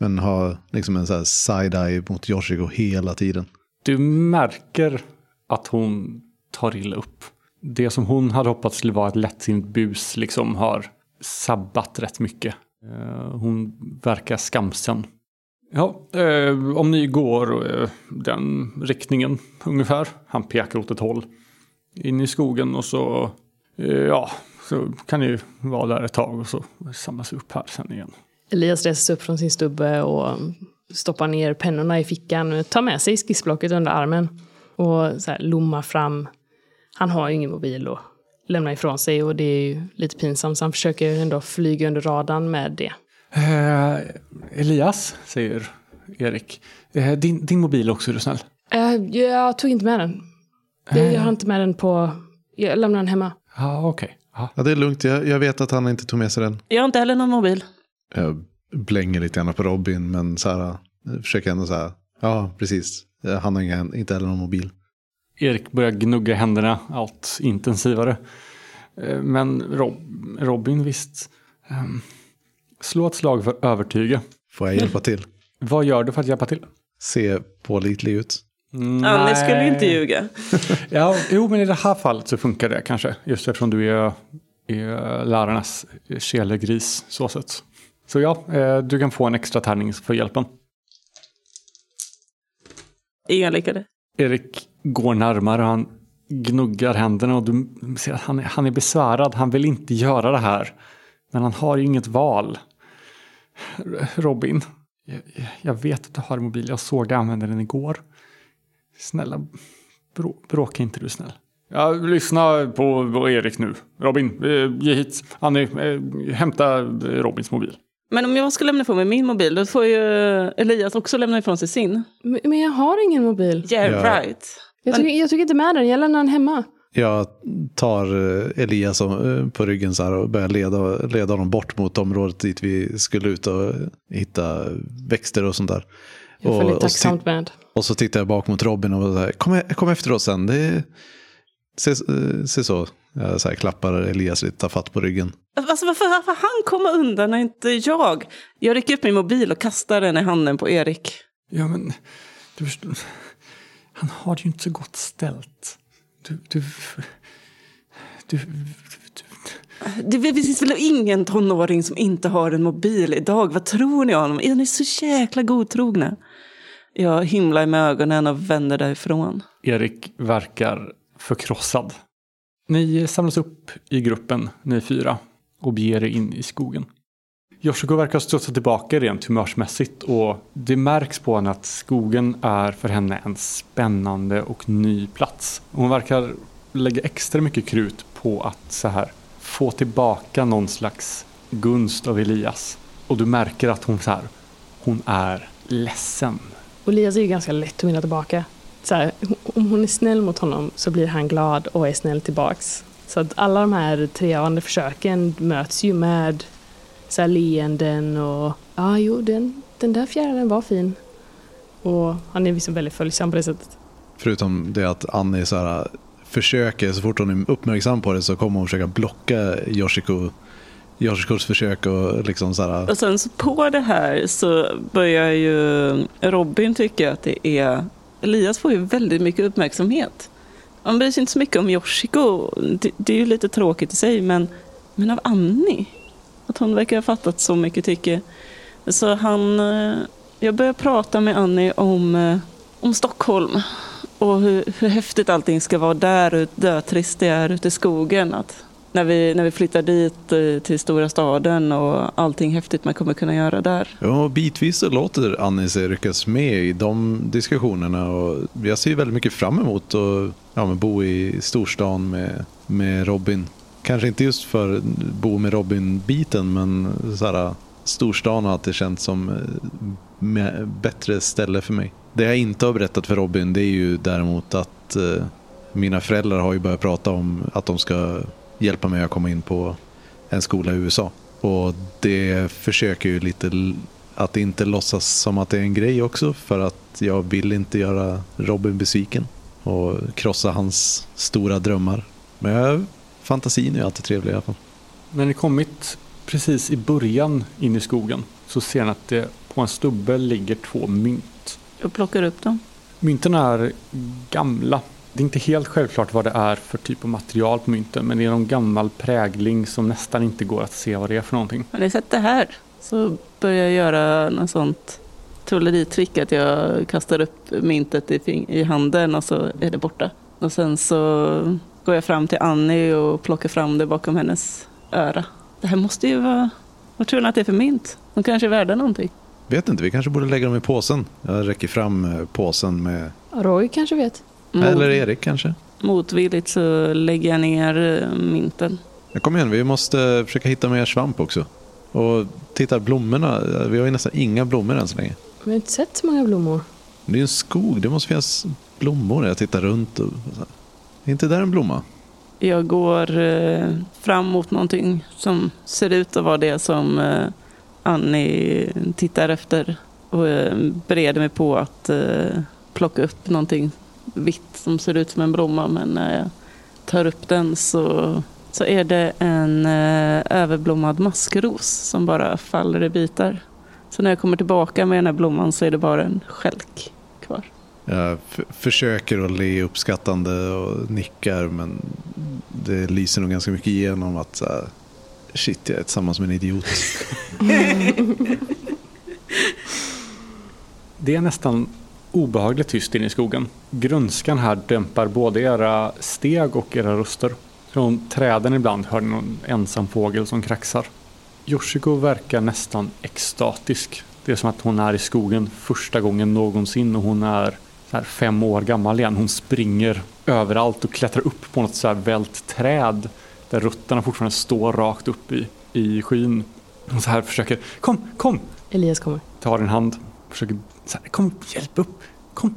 Men har liksom en så här side-eye mot Yoshiko hela tiden. Du märker att hon tar illa upp. Det som hon hade hoppats skulle vara ett lättsinnigt bus liksom har sabbat rätt mycket. Eh, Hon verkar skamsen. Ja, eh, om ni går eh, den riktningen ungefär. Han pekar åt ett håll. In i skogen och så, eh, ja, så kan ni vara där ett tag och så samlas upp här sen igen. Elias reser sig upp från sin stubbe och stoppar ner pennorna i fickan. Tar med sig skissblocket under armen. Och så här lommar fram. Han har ju ingen mobil och lämnar ifrån sig. Och det är ju lite pinsamt. Så han försöker ändå flyga under radarn med det. Eh, Elias, säger Erik. Eh, din, din mobil också är du snäll. Eh, jag tog inte med den. Jag har inte med den på... Jag lämnar den hemma. Ja, okej. Ja. Ja, det är lugnt. Jag, jag vet att han inte tog med sig den. Jag har inte heller någon mobil. Jag blänger lite grann på Robin, men så här, jag försöker ändå säga, ja precis, han har ingen, inte heller någon mobil. Erik börjar gnugga händerna allt intensivare. Eh, Men Rob, Robin, visst. ehm, Slå ett slag för övertyga. Får jag hjälpa till? Vad gör du för att hjälpa till? Se pålitlig ut. Annie skulle ju inte ljuga. Ja, jo, men i det här fallet så funkar det kanske. Just eftersom du är, är lärarnas kelegris, så sett. Så ja, eh, du kan få en extra tärning för hjälpen. Ingen lyckade. Erik går närmare och han gnuggar händerna och du ser att han är, han är besvärad. Han vill inte göra det här. Men han har ju inget val. Robin, jag, jag vet att du har en mobil. Jag såg dig använda den igår. Snälla, brå, bråka inte du snäll. Ja, lyssna på, på Erik nu. Robin, eh, ge hit. Annie, eh, hämta Robins mobil. Men om jag ska lämna ifrån mig min mobil, då får ju Elias också lämna ifrån sig sin. Men men jag har ingen mobil. Yeah, right. Jag tog, jag tog inte med den. Jag lämnar den hemma. Jag tar eh, Elias eh, på ryggen så här och börjar leda, leda honom bort mot området dit vi skulle ut och hitta växter och sånt där. Jag följer och så tacksamt med. Och så tittar jag bak mot Robin och säger kom, kom efter oss sen. Det, se, eh, se så. Jag så här, klappar Elias lite, tar fatt på ryggen. Alltså, varför, varför han komma undan när inte jag? Jag rycker upp min mobil och kastar den i handen på Erik. Ja, men du förstår. Han har det ju inte så gott ställt. Du, du, du, du, Det finns väl ingen tonåring som inte har en mobil idag? Vad tror ni om dem? Är ni så jäkla godtrogna? Jag himlar med ögonen och vänder därifrån. Erik verkar förkrossad. Ni samlas upp i gruppen, ni fyra, och beger er in i skogen. Yoshiko verkar ha studsat tillbaka rent humörsmässigt och det märks på henne att skogen är för henne en spännande och ny plats. Hon verkar lägga extra mycket krut på att så här få tillbaka någon slags gunst av Elias. Och du märker att hon så här, hon är ledsen. Och Elias är ju ganska lätt att vinna tillbaka. Så här, om hon är snäll mot honom så blir han glad och är snäll tillbaks. Så att alla de här trevande försöken möts ju med så här leenden och ja, jo, den, den där fjärilen var fin. Och han är liksom väldigt följsam på det sättet. Förutom det att Annie så här, försöker, så fort hon är uppmärksam på det så kommer hon försöka blocka Yoshiko, Yoshikos försök och liksom så här. Och sen så på det här så börjar ju Robin tycka att det är... Elias får ju väldigt mycket uppmärksamhet. Han bryr sig inte så mycket om Yoshiko. Det, det är ju lite tråkigt i sig, men, men av Annie. Att hon verkar ha fattat så mycket tycke. Så han... Eh, jag börjar prata med Annie om, eh, om Stockholm. Och hur, hur häftigt allting ska vara där och dötrist det är ute i skogen. Att när, vi, när vi flyttar dit eh, till stora staden och allting häftigt man kommer kunna göra där. Ja, bitvis så låter Annie sig ryckas med i de diskussionerna och jag ser väldigt mycket fram emot att ja, men bo i storstan med, med Robin. Kanske inte just för bo med Robin-biten men så här, storstan har alltid känts som eh, med, bättre ställe för mig. Det jag inte har berättat för Robin det är ju däremot att eh, mina föräldrar har ju börjat prata om att de ska hjälpa mig att komma in på en skola i USA. Och det försöker ju lite att inte låtsas som att det är en grej också för att jag vill inte göra Robin besviken och krossa hans stora drömmar. Men jag, fantasin är alltid trevlig i alla fall. När ni kommit precis i början in i skogen så ser ni att det på en stubbe ligger två mynt. Jag plockar upp dem. Mynten är gamla. Det är inte helt självklart vad det är för typ av material på mynten men det är någon gammal prägling som nästan inte går att se vad det är för någonting. Har ni sett det här? Så börjar jag göra något sånt trolleritrick att jag kastar upp myntet i, fing- i handen och så är det borta. Och sen så går jag fram till Annie och plockar fram det bakom hennes öra. Det här måste ju vara... Vad tror ni att det är för mynt? De kanske är värda någonting. Vet inte, vi kanske borde lägga dem i påsen. Jag räcker fram eh, påsen med, Roy kanske vet. Mot, eller Erik kanske. Motvilligt så lägger jag ner eh, mynten. Ja, kom igen, vi måste försöka hitta mer svamp också. Och titta, blommorna. Vi har ju nästan inga blommor än så länge. Vi har inte sett så många blommor. Det är ju en skog, det måste finnas blommor. Jag tittar runt och... Är inte där en blomma? Jag går eh, fram mot någonting som ser ut att vara det som eh, Annie tittar efter och eh, bereder mig på att eh, plocka upp någonting vitt som ser ut som en blomma men när jag tar upp den så, så är det en eh, överblommad maskros som bara faller i bitar. Så när jag kommer tillbaka med den här blomman så är det bara en skälk. Jag försöker att le uppskattande och nickar men det lyser nog ganska mycket igenom att så här, shit, jag är tillsammans med en idiot. Det är nästan obehagligt tyst inne i skogen. Grönskan här dämpar både era steg och era röster. Från träden ibland hör ni någon ensam fågel som kraxar. Yoshiko verkar nästan extatisk. Det är som att hon är i skogen första gången någonsin och hon är fem år gammal igen. Hon springer överallt och klättrar upp på något så här vält träd där rötterna fortfarande står rakt upp i, i skyn. Hon så här försöker, kom, kom, Elias kommer. tar din hand, försöker, så här, kom, hjälp upp, kom.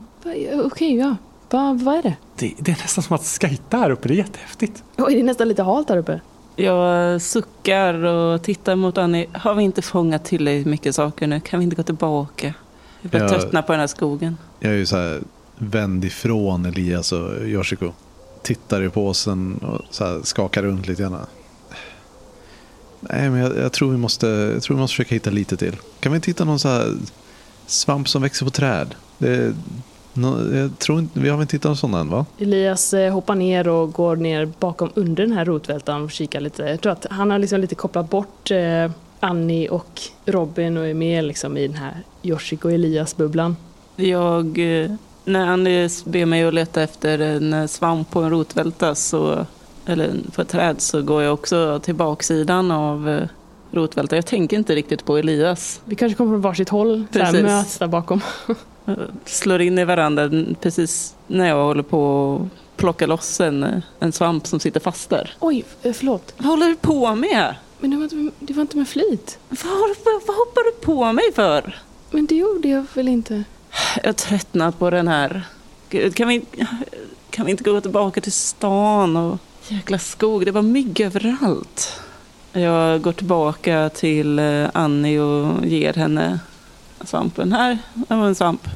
Okej, ja. Va, vad är det? Det, det är nästan som att skejta här uppe, det är jättehäftigt. Oj, det är nästan lite halt där uppe. Jag suckar och tittar mot Annie. Har vi inte fångat tillräckligt mycket saker nu? Kan vi inte gå tillbaka? Jag börjar Ja. tröttna på den här skogen. Jag är ju så här vänd ifrån Elias och Yoshiko. Tittar i påsen och så här skakar runt lite grann. Nej, men jag, jag, tror vi måste, jag tror vi måste försöka hitta lite till. Kan vi inte hitta någon så här svamp som växer på träd? Det, no, jag tror inte, vi har väl inte hittat någon sån än va? Elias eh, hoppar ner och går ner bakom under den här rotvältan och kikar lite. Jag tror att han har liksom lite kopplat bort eh, Annie och Robin och är med liksom i den här Yoshiko och Elias-bubblan. Jag eh, När Annie ber mig att leta efter en svamp på en rotvälta så, eller på ett träd så går jag också till baksidan av eh, rotvälta. Jag tänker inte riktigt på Elias. Vi kanske kommer från varsitt håll, Precis. möts där bakom. Slår in i varandra precis när jag håller på att plocka loss en, en svamp som sitter fast där. Oj, eh, förlåt. Vad håller du på med? Men det var inte, det var inte med flit. Vad, vad, vad hoppar du på mig för? Men det gjorde jag väl inte? Jag har tröttnat på den här. Gud, kan vi, kan vi inte gå tillbaka till stan och jäkla skog? Det var mygg överallt. Jag går tillbaka till eh, Annie och ger henne svampen. Här, här var en svamp.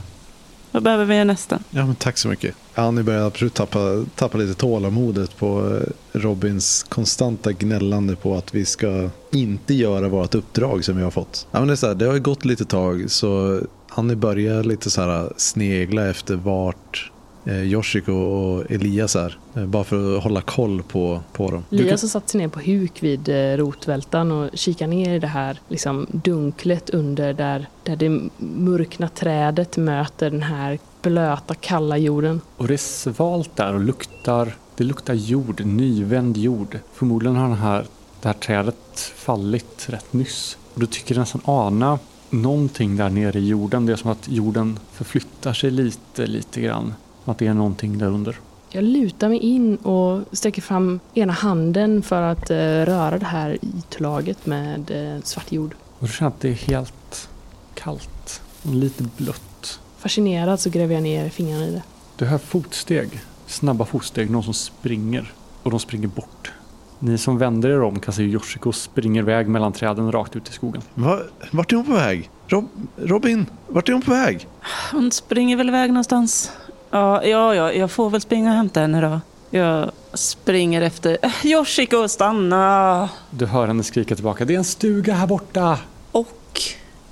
Vad behöver vi nästa? Ja, men tack så mycket. Annie börjar absolut tappa, tappa lite tålamodet på eh, Robins konstanta gnällande på att vi ska inte göra vårt uppdrag som vi har fått. Ja, men det, är så här, det har ju gått lite tag så Annie börjar lite så här snegla efter vart eh, Yoshiko och Elias är. Eh, bara för att hålla koll på, på dem. Elias har satt sig ner på huk vid eh, rotvältan och kikar ner i det här liksom, dunklet under där, där det mörkna trädet möter den här blöta, kalla jorden. Och det är svalt där och luktar, det luktar jord, nyvänd jord. Förmodligen har den här, det här trädet fallit rätt nyss. Och du tycker nästan ana någonting där nere i jorden. Det är som att jorden förflyttar sig lite, lite grann. Att det är någonting där under. Jag lutar mig in och sträcker fram ena handen för att eh, röra det här ytlaget med eh, svart jord. Och du känner att det är helt kallt och lite blött. Fascinerad så gräver jag ner fingrarna i det. Du hör fotsteg, snabba fotsteg, någon som springer. Och de springer bort. Ni som vänder er om kan se hur Yoshiko springer iväg mellan träden rakt ut i skogen. Va, vart är hon på väg? Rob, Robin, vart är hon på väg? Hon springer väl iväg någonstans. Ja, ja, ja, jag får väl springa och hämta henne då. Jag springer efter... Yoshiko, stanna! Du hör henne skrika tillbaka. Det är en stuga här borta! Och...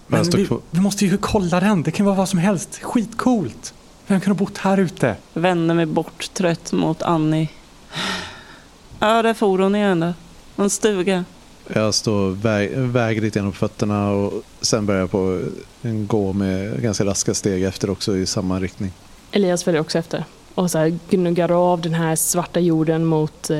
Men vi, vi måste ju kolla den. Det kan vara vad som helst. Skitcoolt. Vem kan ha bott här ute? vänder mig bort trött mot Annie. Ja, där for hon igen då. En stuga. Jag står väg, väger lite genom fötterna och sen börjar jag på en gå med ganska raska steg efter också i samma riktning. Elias följer också efter och så här gnuggar av den här svarta jorden mot eh,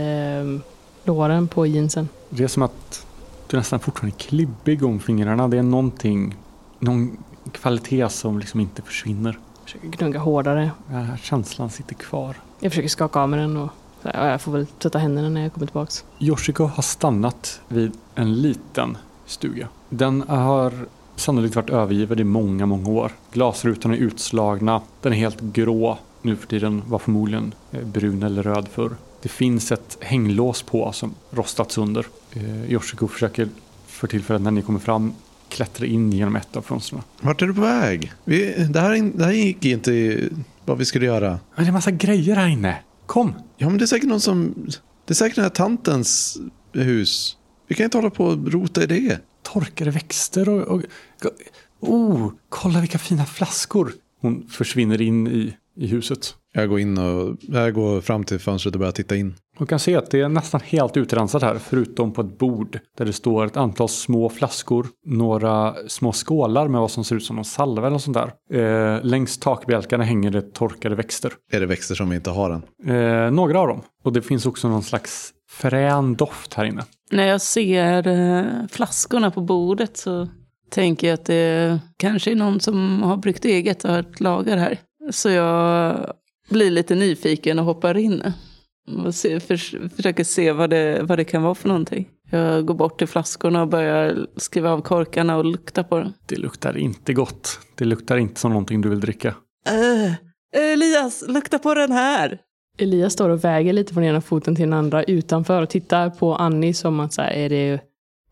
låren på jeansen. Det är som att du nästan fortfarande är klibbig om fingrarna. Det är någonting, någon kvalitet som liksom inte försvinner. Försöker gnugga hårdare. Den här känslan sitter kvar. Jag försöker skaka av mig den och så jag får väl tvätta händerna när jag kommer tillbaks. Yoshiko har stannat vid en liten stuga. Den har sannolikt varit övergiven i många, många år. Glasrutorna är utslagna. Den är helt grå. Nu för tiden var förmodligen eh, brun eller röd förr. Det finns ett hänglås på som rostat sönder. Eh, Yoshiko försöker för tillfället när ni kommer fram klättra in genom ett av fönstren. Vart är du på väg? Vi, det, här, det här gick inte vad vi skulle göra. Men det är massa grejer här inne. Kom! Ja, men det är säkert någon som... Det är säkert den här tantens hus. Vi kan inte hålla på och rota i det. torkade växter och, och... Oh, kolla vilka fina flaskor! Hon försvinner in i, i huset. Jag går in och jag går fram till fönstret och börjar titta in. Hon kan se att det är nästan helt utrensat här, förutom på ett bord där det står ett antal små flaskor, några små skålar med vad som ser ut som någon salva eller något sånt där. Eh, längs takbjälkarna hänger det torkade växter. Är det växter som vi inte har än? Eh, några av dem. Och det finns också någon slags frän doft här inne. När jag ser eh, flaskorna på bordet så tänker jag att det kanske är någon som har bryggt eget och har ett lager här. Så jag blir lite nyfiken och hoppar in. Och se, förs försöker se vad det, vad det kan vara för någonting. Jag går bort till flaskorna och börjar skriva av korkarna och lukta på dem. Det luktar inte gott. Det luktar inte som någonting du vill dricka. Äh, Elias, lukta på den här! Elias står och väger lite från ena foten till den andra utanför och tittar på Annie som att så här, är det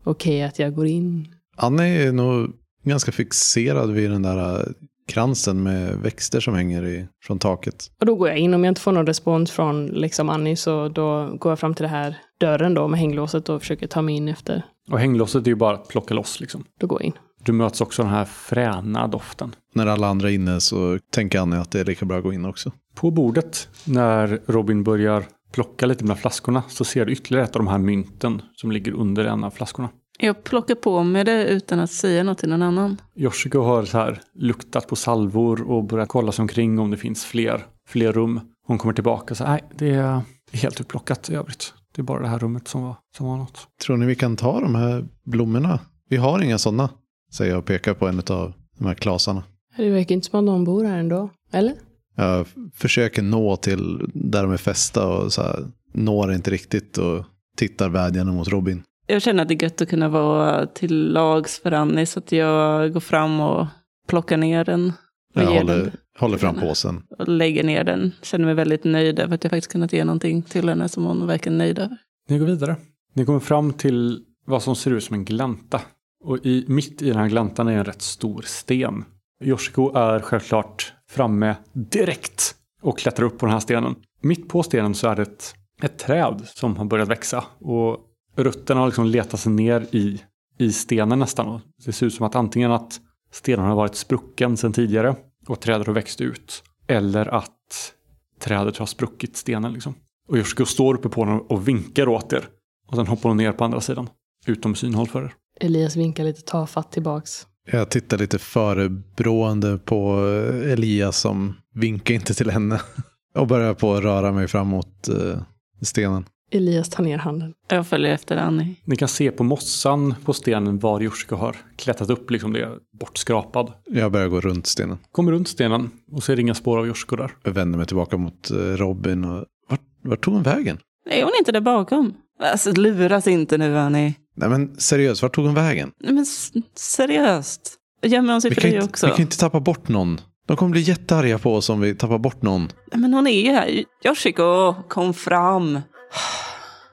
okej att jag går in? Annie är nog ganska fixerad vid den där äh, kransen med växter som hänger i, från taket. Och då går jag in. Om jag inte får någon respons från liksom Annie så då går jag fram till det här dörren då med hänglåset och försöker ta mig in efter. Och hänglåset är ju bara att plocka loss liksom. Då går jag in. Du möts också av den här fräna doften. När alla andra är inne så tänker Annie att det är lika bra att gå in också. På bordet, när Robin börjar plocka lite med flaskorna, så ser du ytterligare ett av de här mynten som ligger under en av flaskorna. Jag plockar på mig det utan att säga något till någon annan. Yoshiko har så här luktat på salvor och börjat kolla sig omkring om det finns fler, fler rum. Hon kommer tillbaka och säger nej, det är helt utplockat i övrigt. Det är bara det här rummet som var, som var något. Tror ni vi kan ta de här blommorna? Vi har inga sådana, säger jag och pekar på en av de här klasarna. Det verkar inte som att någon bor här ändå. Eller? Jag försöker nå till där de är fästa och så här, når inte riktigt och tittar vädjande mot Robin. Jag känner att det är gött att kunna vara till lags för Annie så att jag går fram och plockar ner den. Och, Jag håller, den håller fram påsen. och lägger ner den. Känner mig väldigt nöjd över att jag faktiskt kunnat ge någonting till henne som hon verkar nöjd över. Ni går vidare. Ni kommer fram till vad som ser ut som en glänta. Och i, mitt i den här gläntan är en rätt stor sten. Yoshiko är självklart framme direkt och klättrar upp på den här stenen. Mitt på stenen så är det ett, ett träd som har börjat växa. Och rötterna har liksom letat sig ner i, i stenen nästan. Och det ser ut som att antingen att stenen har varit sprucken sedan tidigare och trädet har växt ut. Eller att trädet har spruckit stenen liksom. Och Yoshiko står uppe på den och vinkar åt er. Och sen hoppar hon ner på andra sidan. Utom synhåll för er. Elias vinkar lite tafatt tillbaks. Jag tittar lite förebrående på Elias som vinkar inte till henne. Och börjar på att röra mig framåt eh, stenen. Elias tar ner handen. Jag följer efter Annie. Ni kan se på mossan på stenen var Yoshiko har klättrat upp, liksom det är bortskrapad. Jag börjar gå runt stenen. Kommer runt stenen och ser inga spår av Yoshiko där. Jag vänder mig tillbaka mot eh, Robin. Och, vart, vart tog hon vägen? Är hon inte där bakom? Alltså luras inte nu Annie. Nej men seriöst, vart tog hon vägen? Nej, Men seriöst. Gömmer hon sig Vi för dig inte, också? vi kan inte tappa bort någon. De kommer bli jättearga på oss om vi tappar bort någon. Nej, Men hon är ju här. Yoshiko, kom fram.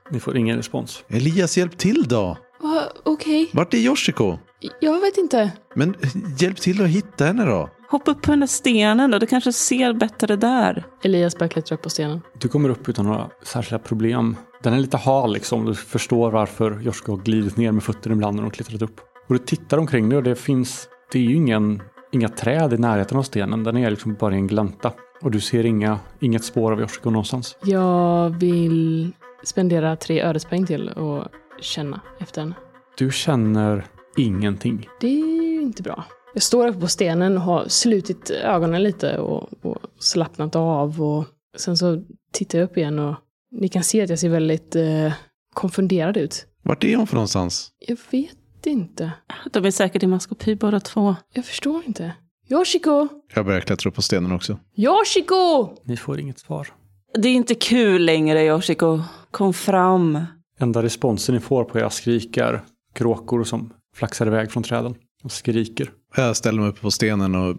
Ni får ingen respons. Elias, hjälp till då! Va, Okej, Vart är Yoshiko? jag vet inte. Men hjälp till att hitta henne då. Hoppa upp på den där stenen då. Du kanske ser bättre där. Elias börjar klättra upp på stenen. Du kommer upp utan några särskilda problem. Den är lite hal liksom. Du förstår varför Yoshiko har glidit ner med fötterna ibland när de klättrat upp. Och du tittar omkring dig och det finns... Det är ju ingen, inga träd i närheten av stenen. Den är liksom bara en glänta. Och du ser inga, inget spår av Yoshiko någonstans. Jag vill spendera tre ödespoäng till och känna efter henne. Du känner ingenting. Det är ju inte bra. Jag står uppe på stenen och har slutit ögonen lite och, och slappnat av. Och sen så tittar jag upp igen och ni kan se att jag ser väldigt eh, konfunderad ut. Vart är hon för någonstans? Jag vet inte. De är säkert i maskopi båda två. Jag förstår inte. Yoshiko! Jag börjar klättra upp på stenen också. Yoshiko! Ni får inget svar. Det är inte kul längre Yoshiko. Kom fram. Enda responsen ni får på era skrik är kråkor som flaxar iväg från träden och skriker. Jag ställer mig upp på stenen och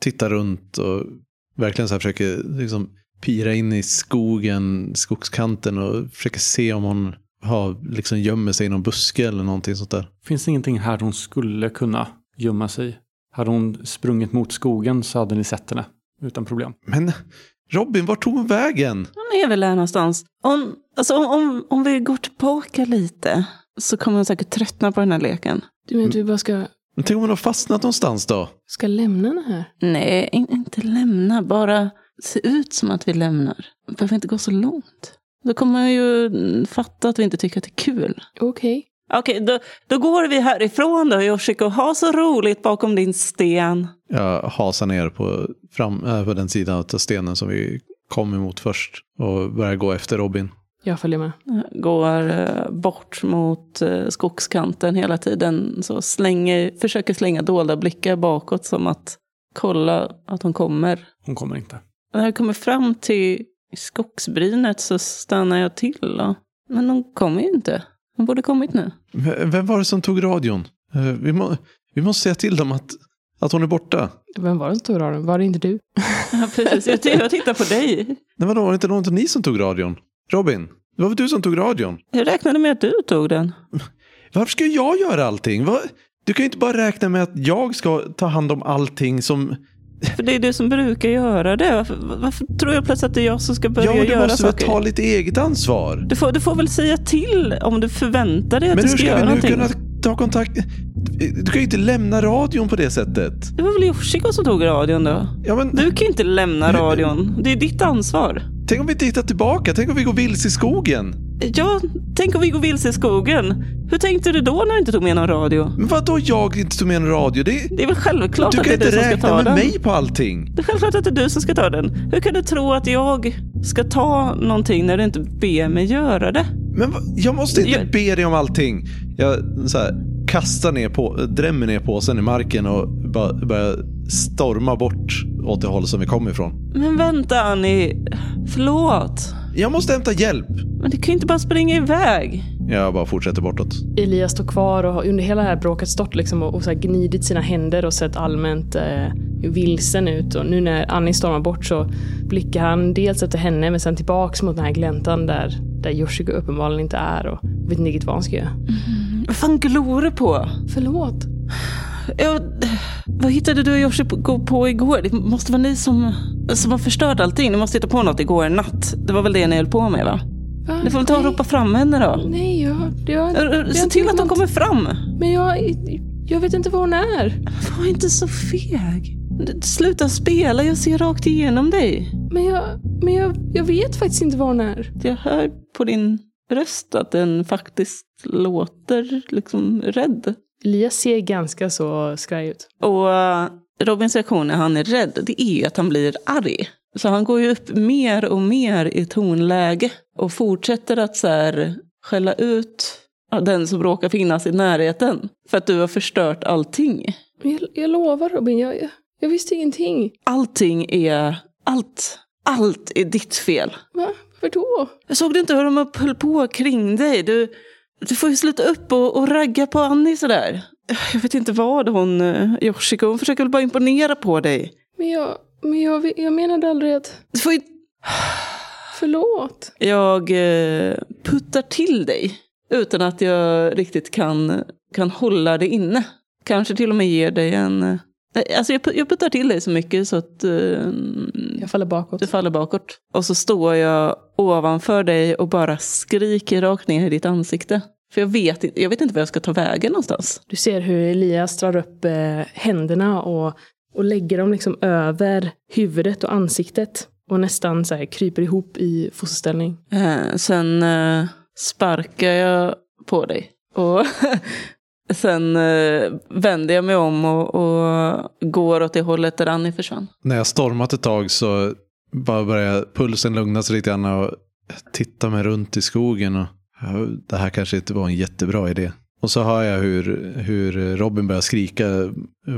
tittar runt och verkligen så här försöker liksom pira in i skogen, skogskanten och försöker se om hon har, liksom gömmer sig i någon buske eller någonting sånt där. Finns det ingenting här hon skulle kunna gömma sig? Hade hon sprungit mot skogen så hade ni sett henne utan problem. Men Robin, vart tog hon vägen? Hon är väl där någonstans. Om, alltså, om, om, om vi går tillbaka lite så kommer hon säkert tröttna på den här leken. Du menar att vi bara ska, Men tänk om hon har fastnat någonstans då? ska lämna den här? Nej, in, inte lämna. Bara se ut som att vi lämnar. Vi behöver inte gå så långt. Då kommer man ju mm, fatta att vi inte tycker att det är kul. Okej. Okej, då, då går vi härifrån då Yoshiko. Ha så roligt bakom din sten. Jag hasar ner på, fram, äh, på den sidan av stenen som vi kom emot först och börjar gå efter Robin. Jag följer med. Går eh, bort mot eh, skogskanten hela tiden. Så slänger, försöker slänga dolda blickar bakåt som att kolla att hon kommer. Hon kommer inte. När jag kommer fram till skogsbrynet så stannar jag till. Då. Men hon kommer ju inte. Hon borde kommit nu. V- Vem var det som tog radion? Eh, Vi, må, vi måste säga till dem att, att hon är borta. Vem var det som tog radion? Var det inte du? Ja, precis. Jag, jag tittar på dig. Nej, vadå, var det inte någon av ni som tog radion? Robin, det var väl du som tog radion? Jag räknade med att du tog den. Varför ska jag göra allting? Va? Du kan ju inte bara räkna med att jag ska ta hand om allting som... För det är du som brukar göra det. Varför, varför tror jag plötsligt att det är jag som ska börja Ja, men du göra måste väl saker? ta lite eget ansvar? Du, får, du får väl säga till om du förväntar dig att Men du hur ska, ska göra vi nu någonting. kunna ta kontakt? Du kan ju inte lämna radion på det sättet. Det var väl Yoshiko som tog radion då? Ja, men Du kan ju inte lämna radion. Det är ditt ansvar. Tänk om vi inte hittar tillbaka? Tänk om vi går vilse i skogen? Ja, tänk om vi går vilse i skogen. Hur tänkte du då när du inte tog med någon radio? Men vadå jag inte tog med en radio? Det, Det är väl självklart du att kan det är inte du som ska räkna ta med den. mig på allting. Det är självklart att det är du som ska ta den. Hur kan du tro att jag ska ta någonting när du inte ber mig göra det? Men jag måste inte Jag- be dig om allting. Jag så här, kastar ner på, drämmer ner påsen i marken och bara börjar storma bort åt det håll som vi kom ifrån. Men vänta Annie, förlåt. Jag måste hämta hjälp. Men du kan ju inte bara springa iväg. Jag bara fortsätter bortåt. Elias står kvar och har under hela det här bråket stått liksom och, och så här gnidit sina händer och sett allmänt eh, vilsen ut. Och nu när Annie stormar bort så blickar han dels efter henne men sen tillbaks mot den här gläntan där, där Yoshiko uppenbarligen inte är och vet inte riktigt vad han ska göra. Vad fan glor du på? Förlåt. Ja, vad hittade du och Yoshi på, gå på igår? Det måste vara ni som, som har förstört allting. Ni måste hitta på något igår natt. Det var väl det ni höll på med va? Va? Ni får väl ta och ropa fram henne då. Nej, jag... jag, jag Se till att de kommer fram. Men jag... Jag vet inte var hon är. Var inte så feg. Sluta spela, jag ser rakt igenom dig. Men jag... Men jag, jag vet faktiskt inte var hon är. Jag hör på din röst att den faktiskt låter liksom rädd. Elias ser ganska så skraj ut. Och eh, Robins reaktion när han är rädd, det är ju att han blir arg. Så han går ju upp mer och mer i tonläge och fortsätter att så här skälla ut den som råkar finnas i närheten. För att du har förstört allting. Jag, jag lovar Robin, jag, jag, jag visste ingenting. Allting är... Allt. Allt är ditt fel. Va? Varför då? Jag såg du inte hur de höll på kring dig? Du, du får ju sluta upp och, och ragga på Annie sådär. Jag vet inte vad hon, eh, Yoshiko, hon försöker väl bara imponera på dig. Men jag... Men jag, jag menade aldrig att... Du får ju... Förlåt. Jag eh, puttar till dig utan att jag riktigt kan, kan hålla det inne. Kanske till och med ger dig en... Alltså jag, jag puttar till dig så mycket så att eh, Jag faller bakåt. du faller bakåt. Och så står jag ovanför dig och bara skriker rakt ner i ditt ansikte. För jag vet, jag vet inte var jag ska ta vägen någonstans. Du ser hur Elias drar upp eh, händerna och, och lägger dem liksom över huvudet och ansiktet. Och nästan så här kryper ihop i fosterställning. Eh, sen eh, sparkar jag på dig. Och sen eh, vänder jag mig om och, och går åt det hållet där Annie försvann. När jag stormat ett tag så bara börjar pulsen lugna sig lite grann och titta mig runt i skogen. Och, ja, det här kanske inte var en jättebra idé. Och så hör jag hur, hur Robin börjar skrika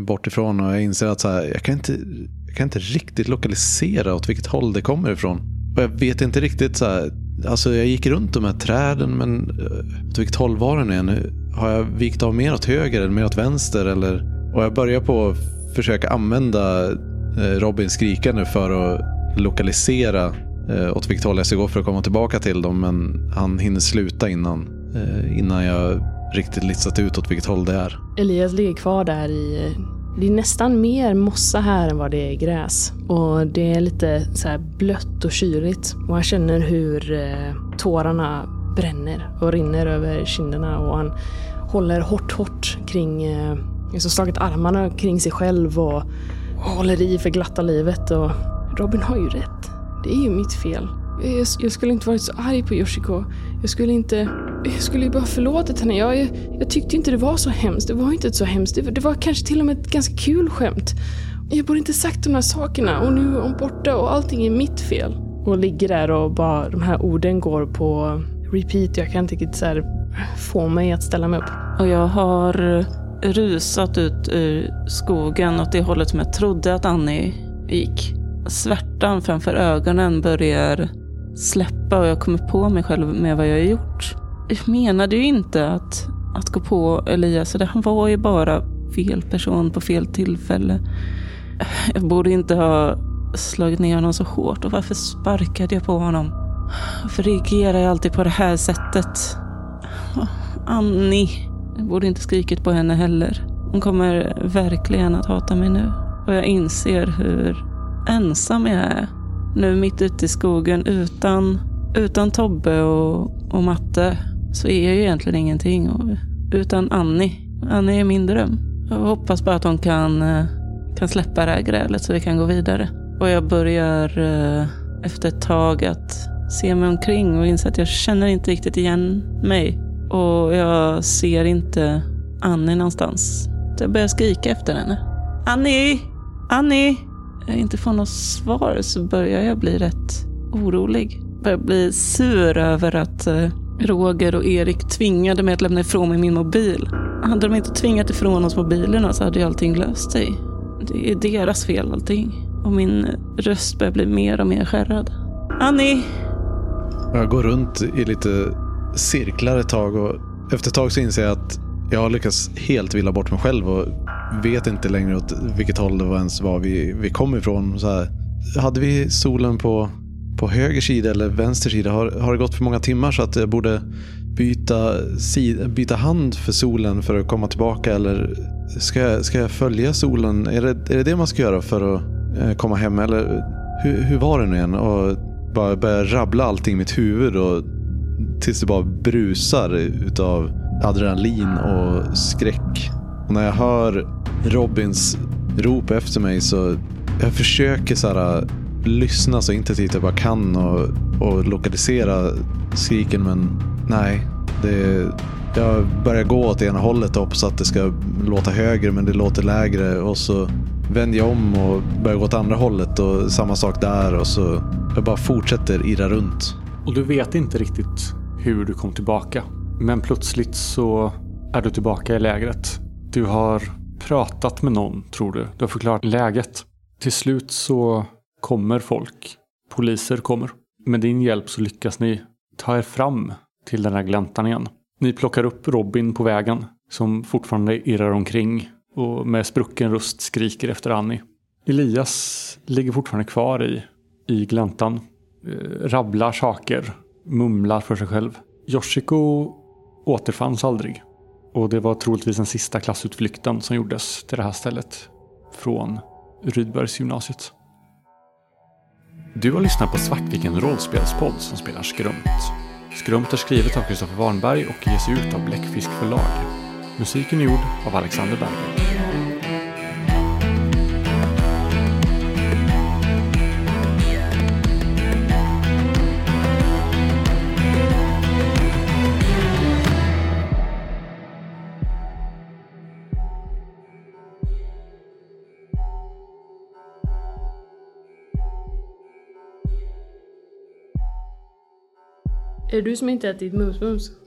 bortifrån och jag inser att så här, jag, kan inte, jag kan inte riktigt lokalisera åt vilket håll det kommer ifrån. Och jag vet inte riktigt så här, alltså jag gick runt de här träden men eh, åt vilket håll var den nu? Har jag vikt av mer åt höger eller mer åt vänster? Eller, och jag börjar på att försöka använda eh, Robins skrikande för att lokalisera eh, åt vilket håll jag ska gå för att komma tillbaka till dem. Men han hinner sluta innan, eh, innan jag riktigt listat ut åt vilket håll det är. Elias ligger kvar där i... Eh, det är nästan mer mossa här än vad det är gräs. Och det är lite så här blött och kyligt. Och han känner hur tårarna bränner och rinner över kinderna. Och han håller hårt, hårt kring... Eh, alltså slagit armarna kring sig själv och, och håller i för glatta livet. Och Robin har ju rätt. Det är ju mitt fel. Jag, jag skulle inte varit så arg på Yoshiko. Jag skulle inte... Jag skulle ju bara förlåtit henne. Jag, jag, jag tyckte inte det var så hemskt. Det var inte så hemskt. Det, det var kanske till och med ett ganska kul skämt. Jag borde inte sagt de här sakerna och nu är hon borta och allting är mitt fel. Och ligger där och bara de här orden går på repeat. Jag kan inte riktigt så här få mig att ställa mig upp. Och jag har rusat ut ur skogen åt det hållet som jag trodde att Annie gick. Svärtan framför ögonen börjar släppa och jag kommer på mig själv med vad jag har gjort. Jag menade ju inte att, att gå på Elias. Han var ju bara fel person på fel tillfälle. Jag borde inte ha slagit ner honom så hårt. Och varför sparkade jag på honom? Varför reagerar jag alltid på det här sättet? Annie. Jag borde inte skrikit på henne heller. Hon kommer verkligen att hata mig nu. Och jag inser hur ensam jag är. Nu mitt ute i skogen utan, utan Tobbe och, och Matte så är jag ju egentligen ingenting. Och, utan Annie. Annie är min dröm. Jag hoppas bara att hon kan, eh, kan släppa det här grälet så vi kan gå vidare. Och jag börjar, eh, efter ett tag att Ser mig omkring och inser att jag känner inte riktigt igen mig. Och jag ser inte Annie någonstans. Jag börjar skrika efter henne. Annie! Annie! Jag inte får något svar så börjar jag bli rätt orolig. Börjar bli sur över att eh, Roger och Erik tvingade mig att lämna ifrån mig min mobil. Hade de inte tvingat ifrån oss mobilerna så hade ju allting löst sig. Det är deras fel allting. Och min röst börjar bli mer och mer skärrad. Annie! Jag går runt i lite cirklar ett tag och efter ett tag så inser jag att jag har lyckats helt villa bort mig själv och vet inte längre åt vilket håll det var ens var vi, vi kom ifrån. Så här, hade vi solen på, på höger sida eller vänster sida? Har, har det gått för många timmar så att jag borde byta, sid, byta hand för solen för att komma tillbaka? Eller ska jag, ska jag följa solen? Är det, är det det man ska göra för att eh, komma hem? Eller hur, hur var det nu igen? Och bara börjar rabbla allting i mitt huvud och tills det bara brusar utav adrenalin och skräck. Och när jag hör Robins rop efter mig så jag försöker så här, lyssna så intensivt jag bara kan och, och lokalisera skriken men nej. Det, jag börjar gå åt ena hållet och hoppas att det ska låta högre men det låter lägre och så vänder jag om och börjar gå åt andra hållet och samma sak där och så jag bara fortsätter irra runt. Och du vet inte riktigt hur du kom tillbaka. Men plötsligt så är du tillbaka i lägret. Du har pratat med någon, tror du. Du har förklarat läget. Till slut så kommer folk. Poliser kommer. Med din hjälp så lyckas ni ta er fram till den här gläntan igen. Ni plockar upp Robin på vägen som fortfarande irrar omkring och med sprucken röst skriker efter Annie. Elias ligger fortfarande kvar i, i gläntan. Eh, rabblar saker, mumlar för sig själv. Yoshiko återfanns aldrig. Och det var troligtvis den sista klassutflykten som gjordes till det här stället från Rydbergsgymnasiet. Du har lyssnat på Svartviken rollspelspodd som spelar Skrömt. Skrömt är skrivet av Kristoffer Warnberg och ges ut av Bläckfisk förlag. Musiken är gjord av Alexander Berger. Är det du som inte ätit mums-mums?